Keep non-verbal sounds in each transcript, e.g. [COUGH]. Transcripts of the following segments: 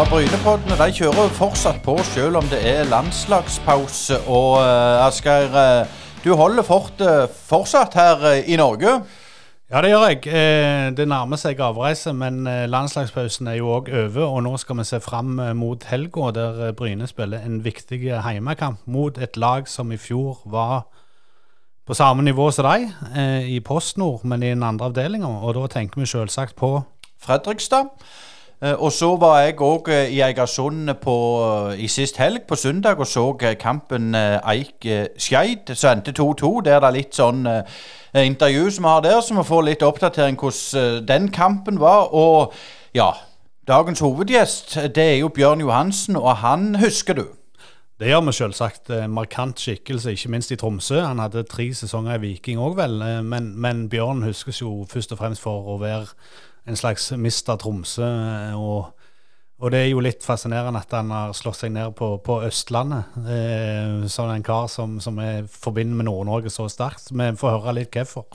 Ja, Brynepoddene de kjører jo fortsatt på selv om det er landslagspause. Og uh, Asgeir, uh, du holder fortet uh, fortsatt her i Norge? Ja, det gjør jeg. Det nærmer seg avreise, men landslagspausen er jo òg over. Og nå skal vi se fram mot helga, der Bryne spiller en viktig heimekamp mot et lag som i fjor var på samme nivå som deg, i PostNord, men i den andre avdelinga. Og da tenker vi selvsagt på Fredrikstad. Eh, og så var jeg òg eh, i Eigersund eh, i sist helg, på søndag, og så kampen Eik-Skeid, som endte 2-2. Der det er litt sånn intervju som vi har der, så vi får litt oppdatering hvordan den kampen var. Og ja, dagens hovedgjest det er jo Bjørn Johansen, og han husker du. Det gjør vi selvsagt. Markant skikkelse, ikke minst i Tromsø. Han hadde tre sesonger i Viking òg, vel. Men, men Bjørn huskes jo først og fremst for å være en slags Mista Tromsø. Og, og, det er jo litt fascinerende at han har slått seg ned på, på Østlandet. Eh, sånn en kar som, som er forbinder med Nord-Norge så sterkt. Vi får høre litt hvorfor.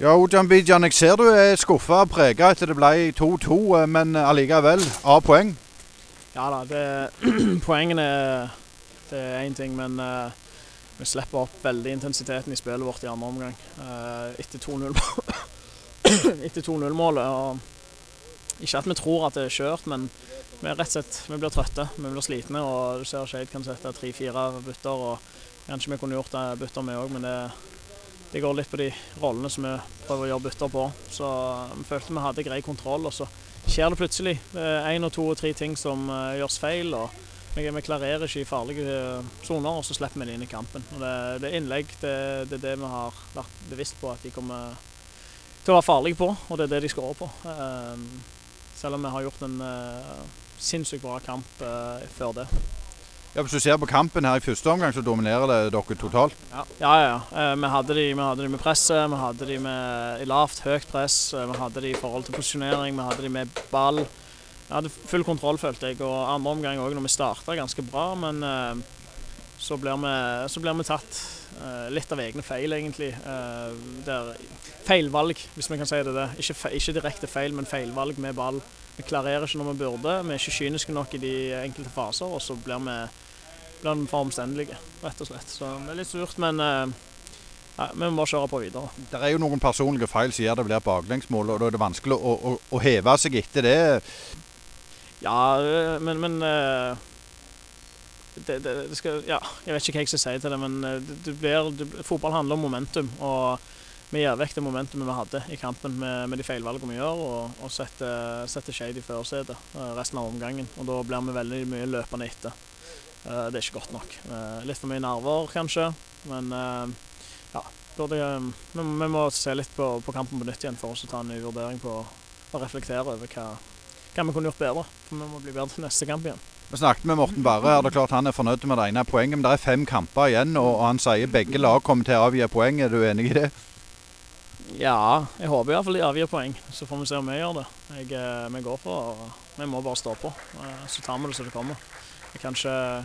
Ja, Ojan Bijan, jeg ser du er skuffa og prega etter det ble 2-2, eh, men allikevel A-poeng? Ja da, det, [CLEARS THROAT] poengene det er én ting, men uh, vi slipper opp veldig intensiteten i spillet vårt i andre omgang. Uh, etter 2-0-målet. [COUGHS] Ikke at vi tror at det er kjørt, men vi rett og slett, vi blir trøtte. Vi blir slitne. og Du ser Skeid kan sette tre-fire bytter. og Kanskje vi kunne gjort det bytter, vi òg, men det, det, går litt på de rollene som vi prøver å gjøre bytter på. Så vi følte vi hadde grei kontroll, og så skjer det plutselig. Én og to og tre ting som uh, gjøres feil. og vi, klarerer ikke i farlige eh, soner, og så slipper vi det inn i kampen. Og det, det innlegg, det, det, er det vi har vært bevisst på at de kommer til å være farlige på, og det er det de skårer på. Um, selv om vi har gjort en uh, sinnssykt bra kamp uh, før det. Ja, Hvis du ser på kampen her i første omgang, så dominerer det dere totalt? Ja, ja. ja. Uh, vi, hadde de, vi, hadde de, med presset, vi hadde de med i lavt, høyt press, vi hadde de i forhold til posisjonering, vi hadde de med ball. Jeg hadde full kontroll, følte jeg. Og andre omgang òg, når vi starta ganske bra. Men uh, så, blir vi, vi, tatt uh, litt av egne feil, egentlig. Uh, der, feilvalg, hvis vi kan si det. det. Ikke, ikke, direkte feil, men feilvalg med ball. Vi klarerer ikke når vi burde. Vi er ikke kyniske nok i de enkelte faser, og så blir vi, blir for omstendelige, rett og slett. Så det er litt surt, men ja, vi må bare kjøre på videre. Det er jo noen personlige feil som gjør det blir baklengsmål, og da er det vanskelig å, å, å heve seg etter det. Ja, øh, men, men øh, det, det, det skal, ja, jeg vet ikke hva jeg skal si til det, men øh, blir, fotball handler om momentum. og vi gir vekk det momentumet vi hadde i kampen med, med de feilvalgene vi gjør, og, og setter, setter Skeid i førersetet resten av omgangen. Og Da blir vi veldig mye løpende etter. Det er ikke godt nok. Litt for mye nerver, kanskje, men ja. Burde, vi, vi, må se litt på, på kampen på nytt igjen for oss å ta en ny vurdering på og reflektere over hva, hva vi kunne gjort bedre. For vi må bli bedre til neste kamp igjen. Vi snakket med Morten Barre. Er det klart Han er fornøyd med det ene poenget. Men det er fem kamper igjen, og han sier begge lag kommer til å avgi poeng. Er du enig i det? Ja, jeg håper iallfall de avgir poeng. Så får vi se om vi gjør det. Jeg, eh, vi går på, og Vi må bare stå på. Eh, så tar vi det som det kommer. Jeg kan ikke,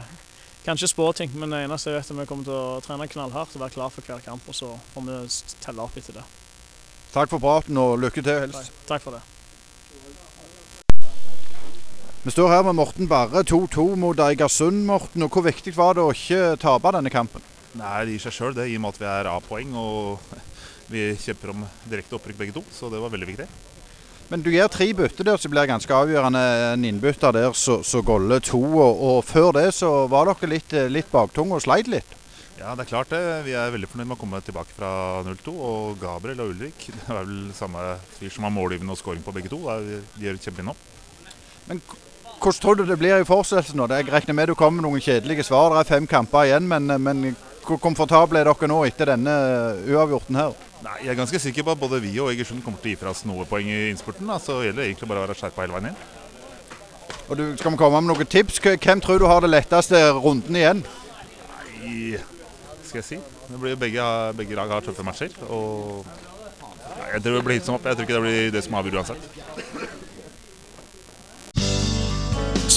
kan ikke spå ting, men det eneste jeg vet er at vi kommer til å trene knallhardt og være klar for hver kamp. Og så får vi telle opp etter det. Takk for praten og lykke til. helst. Takk for det. Vi står her med Morten Barre, 2-2 mot Eigersund. Morten, og Hvor viktig var det å ikke tape denne kampen? Nei, Det gir seg sjøl, i og med at vi er A-poeng og vi kjemper om direkte opprykk begge to. Så det var veldig viktig. Men du gjør tre bytter der som blir ganske avgjørende. En innbytter der så goller to. Og, og, før det så var dere litt, litt baktunge og sleit litt? Ja, det er klart det. Vi er veldig fornøyd med å komme tilbake fra 0-2. Og Gabriel og Ulrik [LAUGHS] det er vel samme fyr som har målgivende og scoring på begge to. De gjør et kjempeinhopp. Men hvordan tror du det blir i fortsettelsen? Jeg regner med du kommer med noen kjedelige svar. Det er fem kamper igjen, men, men hvor komfortable er dere nå etter denne uavgjorten her? Nei, Jeg er ganske sikker på at både vi og Egersund kommer til å gi fra oss noe poeng i innspurten. Så gjelder det egentlig bare å være skjerpa hele veien inn. Og du, Skal vi komme med noen tips? Hvem tror du har det letteste runden igjen? Nei, skal jeg si. Det blir begge, begge lag har tøffe matcher. Og nei, jeg tror det blir hit som opp. Jeg tror ikke det blir det som avgjør uansett.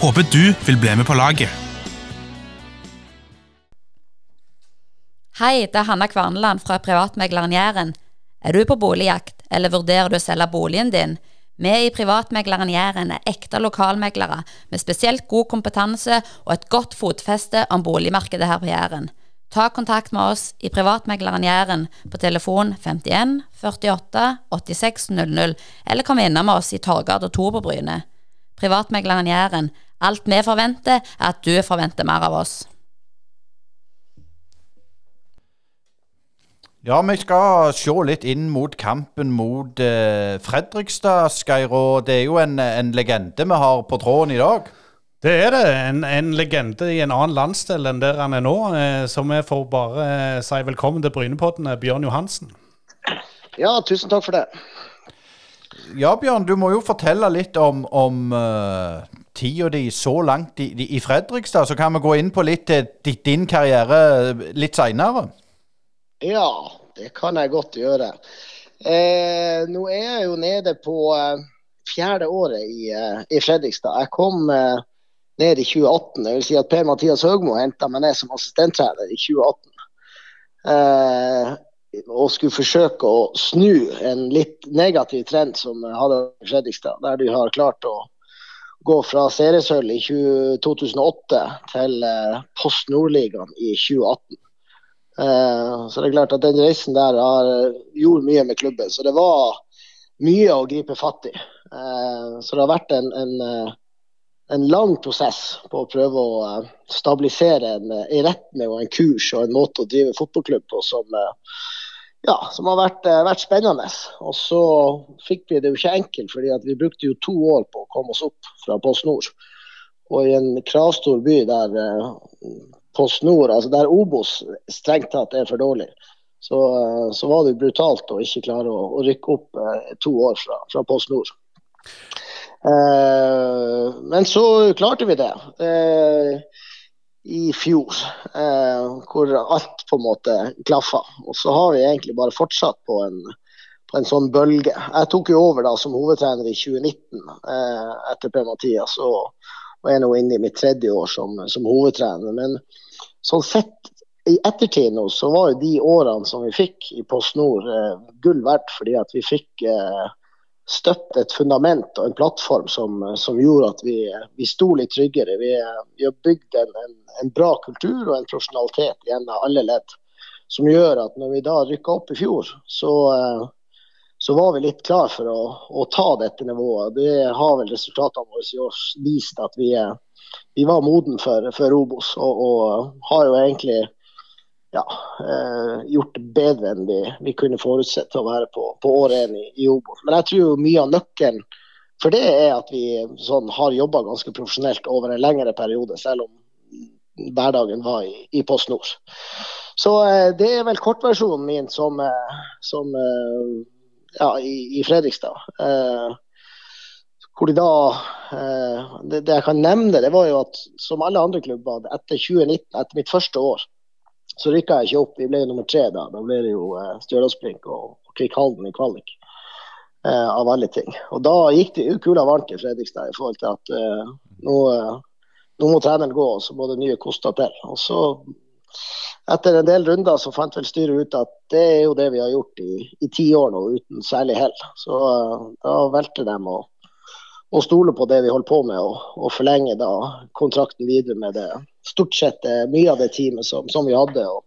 Håper du vil bli med på laget. Hei, det er Hanna Kvarneland fra Privatmegleren Jæren. Er du på boligjakt, eller vurderer du å selge boligen din? Vi i Privatmegleren Jæren er ekte lokalmeglere med spesielt god kompetanse og et godt fotfeste om boligmarkedet her på Jæren. Ta kontakt med oss i Privatmegleren Jæren på telefon 51 48 86 00, eller kom innom oss i Torgata 2 på Bryne. Privatmegleren Jæren. Alt vi forventer, er at du forventer mer av oss. Ja, vi skal se litt inn mot kampen mot eh, Fredrikstad, Geir. Og det er jo en, en legende vi har på tråden i dag. Det er det. En, en legende i en annen landsdel enn der han er nå. Eh, så vi får bare eh, si velkommen til Brynepodden, Bjørn Johansen. Ja, tusen takk for det. Ja, Bjørn, du må jo fortelle litt om, om uh, tida di så langt i, i, Fredrikstad. Så kan vi gå inn på litt til din karriere litt seinere. Ja, det kan jeg godt gjøre. Eh, nå er jeg jo nede på eh, fjerde året i, eh, i, Fredrikstad. Jeg kom eh, ned i 2018. Det vil si at Per-Mathias Høgmo henta meg ned som assistenttrener i 2018. Eh, og skulle forsøke å snu en litt negativ trend som hadde i Fredrikstad, der de har klart å gå fra seriesølv i 2008 til eh, Post Nordligaen i 2018. Eh, så det er klart at den reisen der har eh, gjort mye med klubben. Så det var mye å gripe fatt i. Så det har vært en, en, en lang prosess på å prøve å stabilisere en, en retning og en kurs og en måte å drive fotballklubb på som, ja, som har vært, vært, spennende. Og så fikk vi det jo ikke enkelt, fordi vi brukte jo to år på å komme oss opp fra Post Nord. Og i en kravstor by der Post Nord, altså der Obos strengt tatt er for dårlig, så, så var det brutalt å ikke klare å, å rykke opp eh, to år fra, fra Post Nord. Eh, men så klarte vi det eh, i fjor, eh, hvor alt på en måte klaffa. Og så har vi egentlig bare fortsatt på en, på en sånn bølge. Jeg tok jo over da som hovedtrener i 2019 eh, etter Per-Mathias. og og er nå inne i mitt tredje år som, som hovedtrener. Men sånn sett i ettertid nå, så var jo de årene som vi fikk i Post Nord eh, gull verdt, fordi at vi fikk eh, støtt et fundament og en plattform som, som gjorde at vi, vi sto litt tryggere. Vi, vi har bygd en, en, en, bra kultur og en profesjonalitet gjennom alle ledd, som gjør at når vi da rykka opp i fjor, så eh, så var vi litt klar for å, å, ta dette nivået. Det har vel resultatene våre i år vist at vi, vi var moden for, for Obos. Og, og, har jo egentlig ja, eh, gjort det bedre enn vi, vi kunne forutsett å være på, på år én i, i, Obos. Men jeg tror mye av nøkkelen for det er at vi sånn, har jobba ganske profesjonelt over en lengre periode, selv om hverdagen var i, i Post Nord. Så eh, det er vel kortversjonen min som, eh, som eh, ja, i, i, Fredrikstad. Eh, hvor de da eh, det, det, jeg kan nevne, det var jo at som alle andre klubber, etter 2019, etter mitt første år, så rykka jeg ikke opp. Vi ble nummer tre da. Da ble det jo eh, Stjørdalsblink og, og Kvikkhalden i kvalik. Eh, av alle ting. Og da gikk det kula varmt i Fredrikstad i forhold til at eh, nå, eh, nå, må treneren gå, og så må det nye koster til. Og så etter en del runder så fant vel styret ut at det er jo det vi har gjort i, i ti år nå uten særlig hell. Så uh, da valgte de å, å, stole på det vi holdt på med, og, og forlenge da kontrakten videre med det stort sett uh, mye av det teamet som, som, vi hadde. og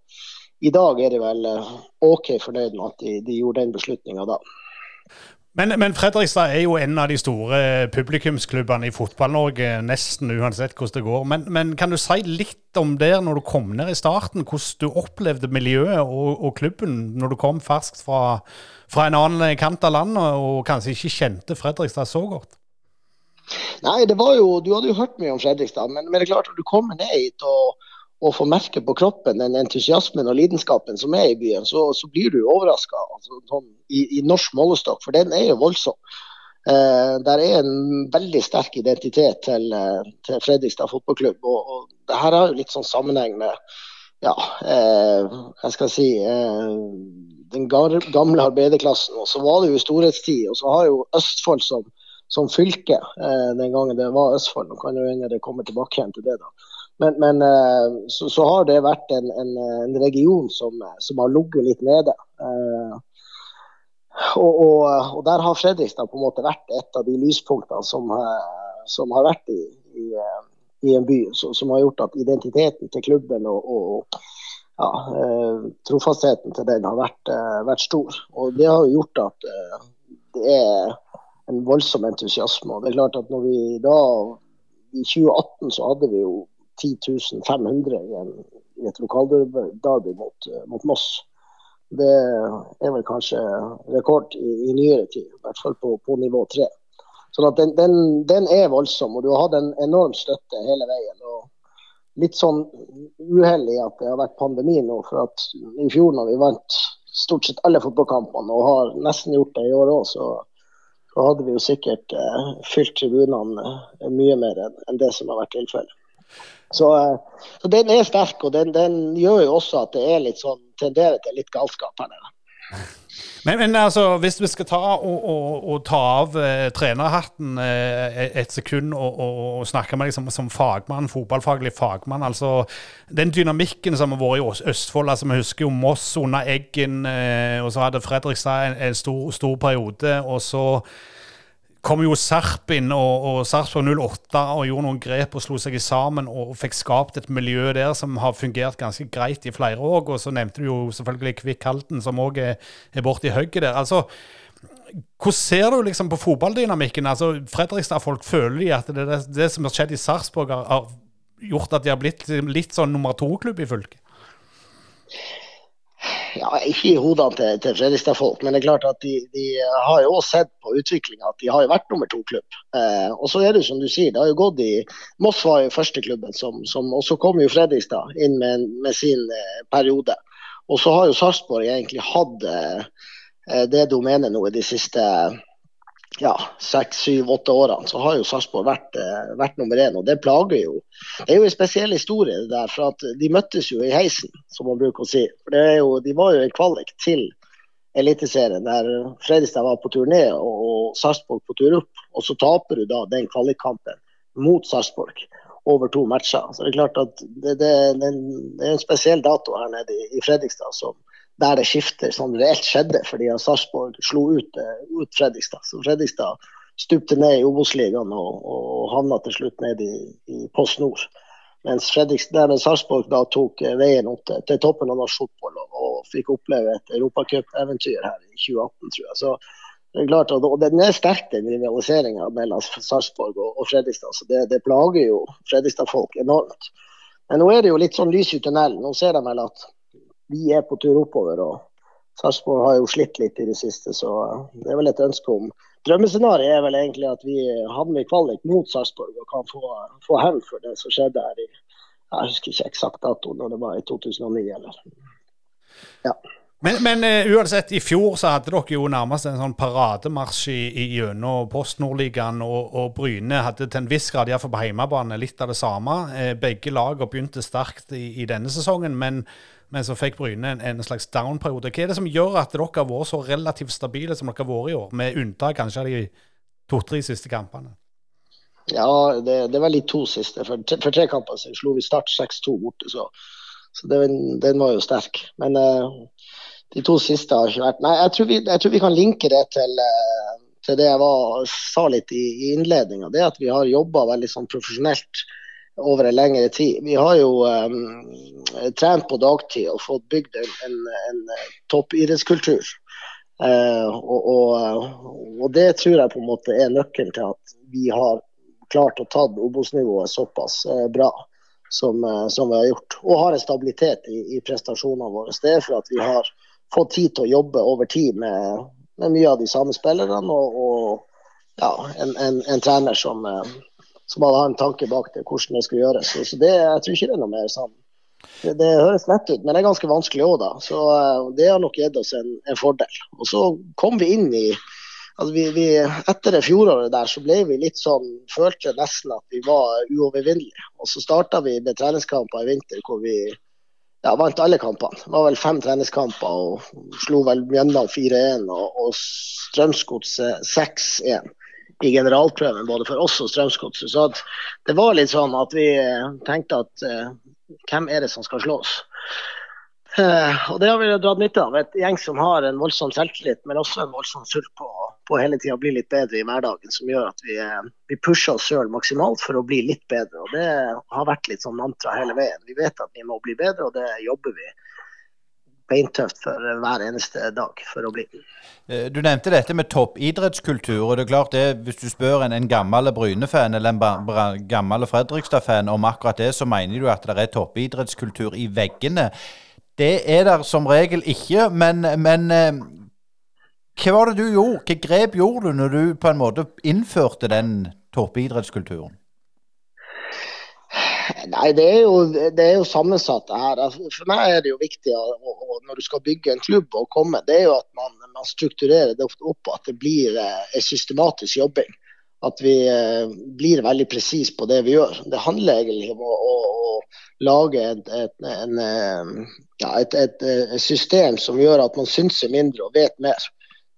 I dag er de vel uh, OK fornøyd med at de, de gjorde den beslutninga da. Men, men, Fredrikstad er jo en av de store publikumsklubbene i Fotball-Norge, nesten uansett hvordan det går. Men, men, kan du si litt om det når du kom ned i starten? Hvordan du opplevde miljøet og, og klubben når du kom ferskt fra, fra, en annen kant av landet og kanskje ikke kjente Fredrikstad så godt? Nei, det var jo, Du hadde jo hørt mye om Fredrikstad, men, men det er klart at du kommer ned hit og og får merke på kroppen den entusiasmen og lidenskapen som er i byen, så, så blir du overraska altså, sånn, i, i, norsk målestokk, for den er jo voldsom. Eh, der er en veldig sterk identitet til, eh, til Fredrikstad fotballklubb. Og, og det her har jo litt sånn sammenheng med ja, eh, jeg skal si eh, den gamle arbeiderklassen. Og så var det jo storhetstid. Og så har jo Østfold som, som fylke, eh, den gangen det var Østfold, nå kan jo hende det kommer tilbake igjen til det, da. Men, men eh, så, så, har det vært en, en, en region som, som, har ligget litt nede. Eh, og, og, og, der har Fredrikstad på en måte vært et av de lyspunktene som, som har vært i, i, i en by. Så, som har gjort at identiteten til klubben og, og ja, trofastheten til den har vært, vært, stor. Og det har gjort at det er en voldsom entusiasme. Og det er klart at når vi da i 2018 så hadde vi jo 10.500 i, i et lokalderby mot, mot Moss det er vel kanskje rekord i, i nyere tid, i hvert fall på, på nivå tre. Sånn at den, den, den, er voldsom, og du har hatt en enorm støtte hele veien. og Litt sånn uheldig at det har vært pandemi nå, for at i fjor når vi vant stort sett alle fotballkampene, og har nesten gjort det i år òg, så, så, hadde vi jo sikkert eh, fylt tribunene eh, mye mer enn det som har vært tilfellet. Så, eh, så, den er sterk, og den, den, gjør jo også at det er litt sånn tenderer til litt galskap her nede. Men, men, altså, hvis vi skal ta og, og, og ta av eh, trenerhatten eh, et sekund og, og, snakke med deg som, som, fagmann, fotballfaglig fagmann altså Den dynamikken som har vært i Østfold altså Vi husker jo Moss under Eggen, eh, og så hadde Fredrikstad en, en stor, stor periode. og så kom jo Sarp inn, og, og Sarpsborg 08 og gjorde noen grep og slo seg sammen og fikk skapt et miljø der som har fungert ganske greit i flere år. Og så nevnte du jo selvfølgelig Kvikk Halden, som òg er, er borti hugget der. altså hvordan ser du liksom på fotballdynamikken? Altså, Fredrikstad-folk føler de at det, det, det, som har skjedd i Sarpsborg, har, har gjort at de har blitt litt sånn nummer to-klubb i fylket? Ja, Ikke i hodene til, til Fredrikstad-folk, men det er klart at de, de har jo også sett på utviklinga at de har jo vært nummer to-klubb. Eh, og så er det som du sier, det har jo gått i Moss var jo første klubben, som, som, og så kom jo Fredrikstad inn med, med sin eh, periode. Og så har jo Sarpsborg egentlig hatt eh, det domenet nå i de siste ja, seks, syv, åtte årene, så har jo Sarpsborg vært, eh, vært, nummer én. Og det plager jo. Det er jo en spesiell historie det der, for at de møttes jo i heisen, som man bruker å si. For jo, De var jo i kvalik til Eliteserien, der Fredrikstad var på tur ned og, Sarpsborg på tur opp. Og så taper du da den kvalikkampen mot Sarpsborg over to matcher. Så det er klart at det, det, det, er en spesiell dato her nede i Fredrikstad som, der det skifter som reelt skjedde, fordi Sarpsborg slo ut, eh, ut, Fredrikstad. Så Fredrikstad stupte ned i Obos-ligaen og, og havna til slutt ned i, i Post Nord. Mens Sarpsborg da tok eh, veien opp til, til toppen av norsk fotball og, og, fikk oppleve et europacupeventyr her i 2018, tror jeg. Så det er klart og Den er sterk, den rivaliseringa mellom Sarpsborg og, og, Fredrikstad. så det, det plager jo Fredrikstad-folk enormt. Men nå er det jo litt sånn lys i tunnelen. Nå ser de vel at vi er på tur oppover. og Sarpsborg har jo slitt litt i det siste, så det er vel et ønske om Drømmescenarioet er vel egentlig at vi havner i kvalik mot Sarpsborg og kan få, få hevn for det som skjedde her i Jeg husker ikke eksakt dato når det var i 2009 eller Ja. Men, men uh, uansett, i fjor så hadde dere jo nærmest en sånn parademarsj gjennom Post Nordligaen, og, og, Bryne hadde til en viss grad, iallfall på hjemmebane, litt av det samme. Uh, begge lagene begynte sterkt i, i, denne sesongen, men men så fikk Bryne en, en slags down-periode. Hva er det som gjør at dere har vært så relativt stabile som dere har vært i år, med unntak kanskje av de to-tre siste kampene? Ja, det, det, var litt to siste. For, for tre kamper så slo vi Start 6-2 borte, så, så den, den, var jo sterk. Men uh, de to siste har ikke vært Nei, jeg tror vi, jeg tror vi kan linke det til, uh, til det jeg var, sa litt i, i innledninga. Det at vi har jobba veldig sånn profesjonelt over en lengre tid. Vi har jo um, trent på dagtid og fått bygd en, en, en eh, toppidrettskultur. Uh, og, og, og, det tror jeg på en måte er nøkkelen til at vi har klart å ta Obos-nivået såpass uh, bra som, uh, som, vi har gjort. Og har en stabilitet i, i, prestasjonene våre. Det er for at vi har fått tid til å jobbe over tid med, med mye av de samme spillerne. Og, og ja, en, en, trener som som hadde en tanke bak det, hvordan det skulle gjøres. Så, det, jeg tror ikke det er noe mer sånn Det, det, høres lett ut, men det er ganske vanskelig òg, da. Så uh, det har nok gitt oss en, en, fordel. Og så kom vi inn i altså vi, vi, Etter det fjoråret der så ble vi litt sånn Følte nesten at vi var uovervinnelige. Og så starta vi med treningskamper i vinter hvor vi ja, vant alle kampene. Det var vel fem treningskamper og slo vel Mjøndalen 4-1 og, og Strømsgodset 6-1 i generalprøven både for oss og Strømsgodset. Så det var litt sånn at vi tenkte at uh, hvem er det som skal slås? Uh, og det har vi dratt nytte av. Et gjeng som har en voldsom selvtillit, men også en voldsom sult på, på hele tida å bli litt bedre i hverdagen. Som gjør at vi, vi pusher oss sjøl maksimalt for å bli litt bedre. Og det har vært litt sånn mantra hele veien. Vi vet at vi må bli bedre, og det jobber vi beintøft for hver eneste dag for å bli. Eh, du nevnte dette med toppidrettskultur. og det er klart det, Hvis du spør en, en gammel Bryne-fan eller en gammel Fredrikstad-fan om akkurat det, så mener du at det er toppidrettskultur i veggene. Det er der som regel ikke, men, men eh, hva var det du gjorde? Hva grep gjorde du når du på en måte innførte den toppidrettskulturen? Nei, det er, jo, det er jo sammensatt det her. Altså, for meg er det jo viktig å, å, når du skal bygge en klubb og komme, det er jo at man, man strukturerer det opp, at det blir eh, systematisk jobbing. At vi eh, blir veldig presise på det vi gjør. Det handler egentlig om å, å, å lage et, et, en, eh, ja, et, et, system som gjør at man synser mindre og vet mer.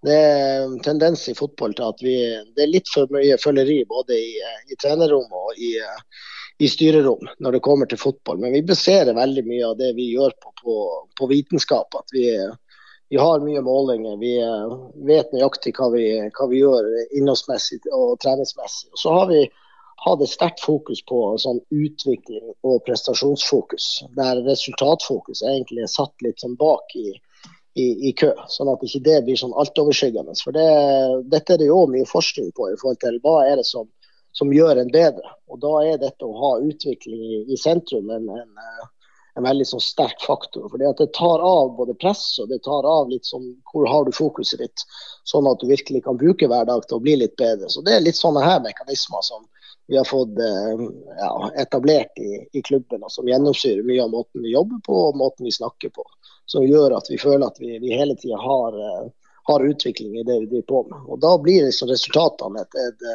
Det er en tendens i fotball til at vi, det er litt for mye følgeri både i, i trenerrommet og i, i styrerom når det kommer til fotball. Men vi baserer veldig mye av det vi gjør på, på, på vitenskap. At vi, vi, har mye målinger. Vi vet nøyaktig hva vi, hva vi gjør innholdsmessig og treningsmessig. Og så har vi hatt et sterkt fokus på sånn utvikling og prestasjonsfokus. Der resultatfokus egentlig er satt litt sånn bak i, i, i, kø, sånn at ikke det blir sånn altoverskyggende. For det, dette er det jo mye forskning på i forhold til hva er det som som gjør en bedre. Og Da er dette å ha utvikling i, sentrum en, en, eh, en, veldig sånn sterk faktor. For det tar av både press og det tar av litt sånn hvor har du fokuset ditt, sånn at du virkelig kan bruke hver dag til å bli litt bedre. Så Det er litt sånne her mekanismer som vi har fått eh, ja, etablert i, i, klubben, og som gjennomsyrer mye av måten vi jobber på og måten vi snakker på. Som gjør at vi føler at vi, vi hele tida har, eh, har, utvikling i det vi driver på med. Og Da blir liksom resultatene et, et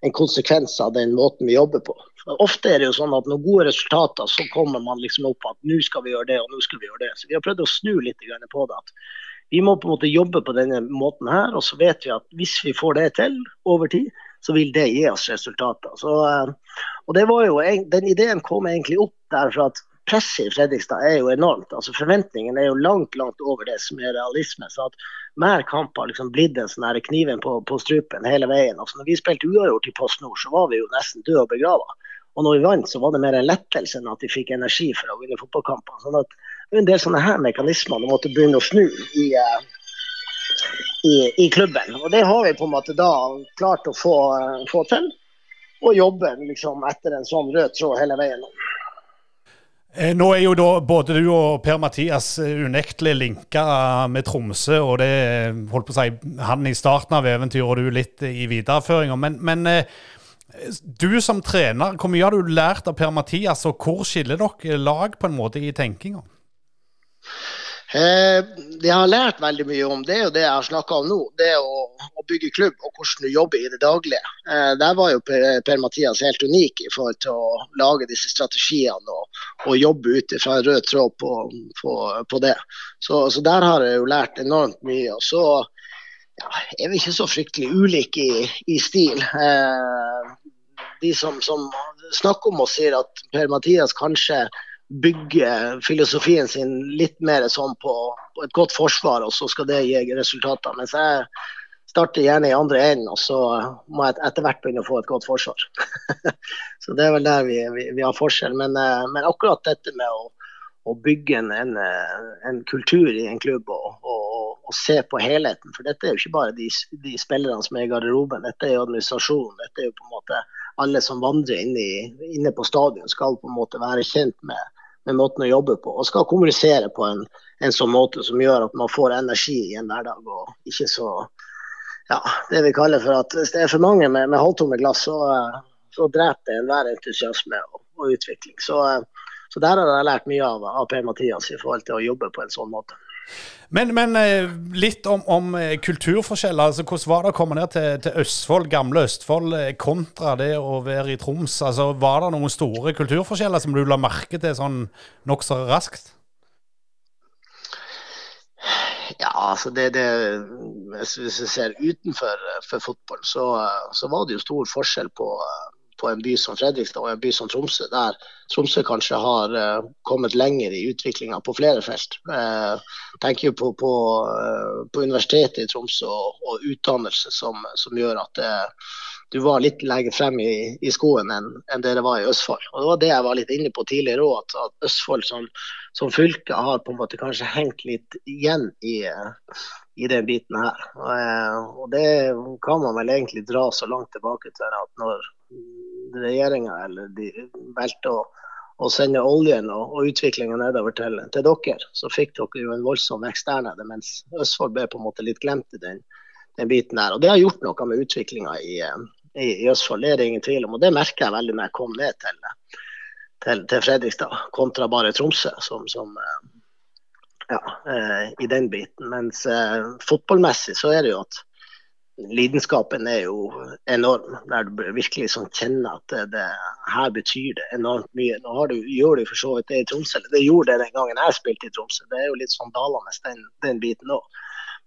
en konsekvens av den måten vi jobber på. Ofte er det jo sånn at når gode resultater, så kommer man liksom opp at nå skal vi gjøre det og nå skal vi gjøre det. Så vi har prøvd å snu litt på det. at Vi må på en måte jobbe på denne måten her, og så vet vi at hvis vi får det til over tid, så vil det gi oss resultater. Så, eh, og det var jo, Den ideen kom egentlig opp der for at presset i Fredrikstad er jo enormt. altså Forventningene er jo langt langt over det som er realisme. så at hver kamp har liksom blitt en sånn kniven på, på, strupen hele veien. Altså, når vi spilte uavgjort i Post Nord, så var vi jo nesten døde og begrava. Og når vi vant, så var det mer en lettelse enn at vi fikk energi for å vinne fotballkamper. Sånn at en del sånne her mekanismer du måtte begynne å snu i, uh, i, i, klubben. Og det har vi på en måte da klart å få, uh, få til. Og jobbe liksom etter en sånn rød tråd hele veien. Eh, nå er jo da både du og Per-Mathias eh, unektelig linka med Tromsø, og det holdt på å si han i starten av eventyret og du litt i videreføringa. Men, men, eh, du som trener, hvor mye har du lært av Per-Mathias, og hvor skiller dere lag på en måte i tenkinga? Eh, det jeg har lært veldig mye om, det er jo det jeg har snakka om nå. Det å, å, bygge klubb og hvordan du jobber i det daglige. Eh, der var jo Per-Mathias helt unik i forhold til å lage disse strategiene og, og jobbe ut fra en rød tråd på, på, på det. Så, så, der har jeg jo lært enormt mye. Og så ja, er vi ikke så fryktelig ulike i, i stil. Eh, de som, som snakker om oss, sier at Per-Mathias kanskje bygge filosofien sin litt mer sånn på, på, et godt forsvar, og så skal det gi resultater. Mens jeg starter gjerne i andre enden, og så må jeg etter hvert begynne å få et godt forsvar. [LAUGHS] så det er vel der vi, vi, vi har forskjell. Men, eh, men, akkurat dette med å, å bygge en, en, en, kultur i en klubb og, og, og, se på helheten. For dette er jo ikke bare de, de spillerne som er i garderoben, dette er jo administrasjonen. Dette er jo på en måte alle som vandrer inne, i, inne på stadion, skal på en måte være kjent med med måten å jobbe på. Og skal kommunisere på en, en sånn måte som gjør at man får energi i en hverdag. Og ikke så ja, det vi kaller for at hvis det er for mange med, med halvtomme glass, så, så dreper det enhver entusiasme og, og, utvikling. Så, så der har jeg lært mye av, av Per-Mathias i forhold til å jobbe på en sånn måte. Men, men eh, litt om, om, eh, kulturforskjeller. altså Hvordan var det å komme ned til, til, Østfold, gamle Østfold, kontra det å være i Troms? altså Var det noen store kulturforskjeller som du la merke til sånn nokså raskt? Ja, altså det, det, Hvis vi ser utenfor for fotball, så, så, var det jo stor forskjell på, på, en by som Fredrikstad og en by som Tromsø, der Tromsø kanskje har uh, kommet lenger i utviklinga på flere felt. Uh, tenker jo på, på, uh, på, Universitetet i Tromsø og, og utdannelse som, som, gjør at du var litt lenger frem i, i skoen enn, en det var i Østfold. Og Det var det jeg var litt inne på tidligere òg, at, at, Østfold som, som, fylke har på en måte kanskje hengt litt igjen i, i den biten her. Og, og, det kan man vel egentlig dra så langt tilbake til at når regjeringa eller de valgte å, å sende oljen og, og utviklinga nedover til, til, dere, så fikk dere jo en voldsom ekstern av det, mens Østfold ble på en måte litt glemt i den, den biten der. Og Det har gjort noe med utviklinga i, i, i Østfold, det er det ingen tvil om. Og det merker jeg veldig når jeg kom ned til, til, til Fredrikstad, kontra bare Tromsø, som, som eh, ja, eh, i den biten. Mens eh, fotballmessig så er det jo at lidenskapen er jo enorm. Der du virkelig sånn kjenner at det, det, her betyr det enormt mye. Nå du, gjør du for så vidt det i Tromsø, det gjorde det den gangen jeg spilte i Tromsø. Det er jo litt sånn dalende den, den biten òg.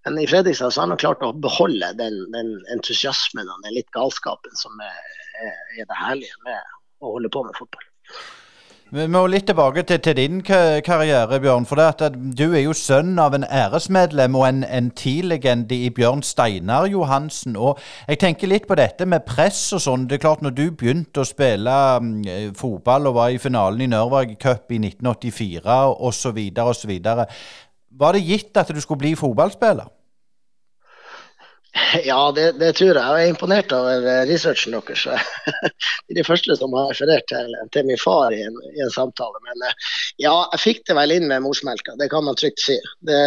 Men i Fredrikstad så har han klart å beholde den, den entusiasmen og den litt galskapen som er, er, det herlige med å holde på med fotball. Vi må litt tilbake til, til din karriere, Bjørn. For det at du er jo sønn av en æresmedlem og en, en TIL-legende i Bjørn Steinar Johansen. Og jeg tenker litt på dette med press og sånn. Det er klart Når du begynte å spille um, fotball og var i finalen i Nørvag Cup i 1984 osv., osv. Var det gitt at du skulle bli fotballspiller? [LAUGHS] Ja, det, det, tror jeg. Jeg er imponert over researchen deres. [LAUGHS] De er de første som har referert til, til min far i en, i en, samtale. Men eh, ja, jeg fikk det vel inn med morsmelka, det kan man trygt si. Det,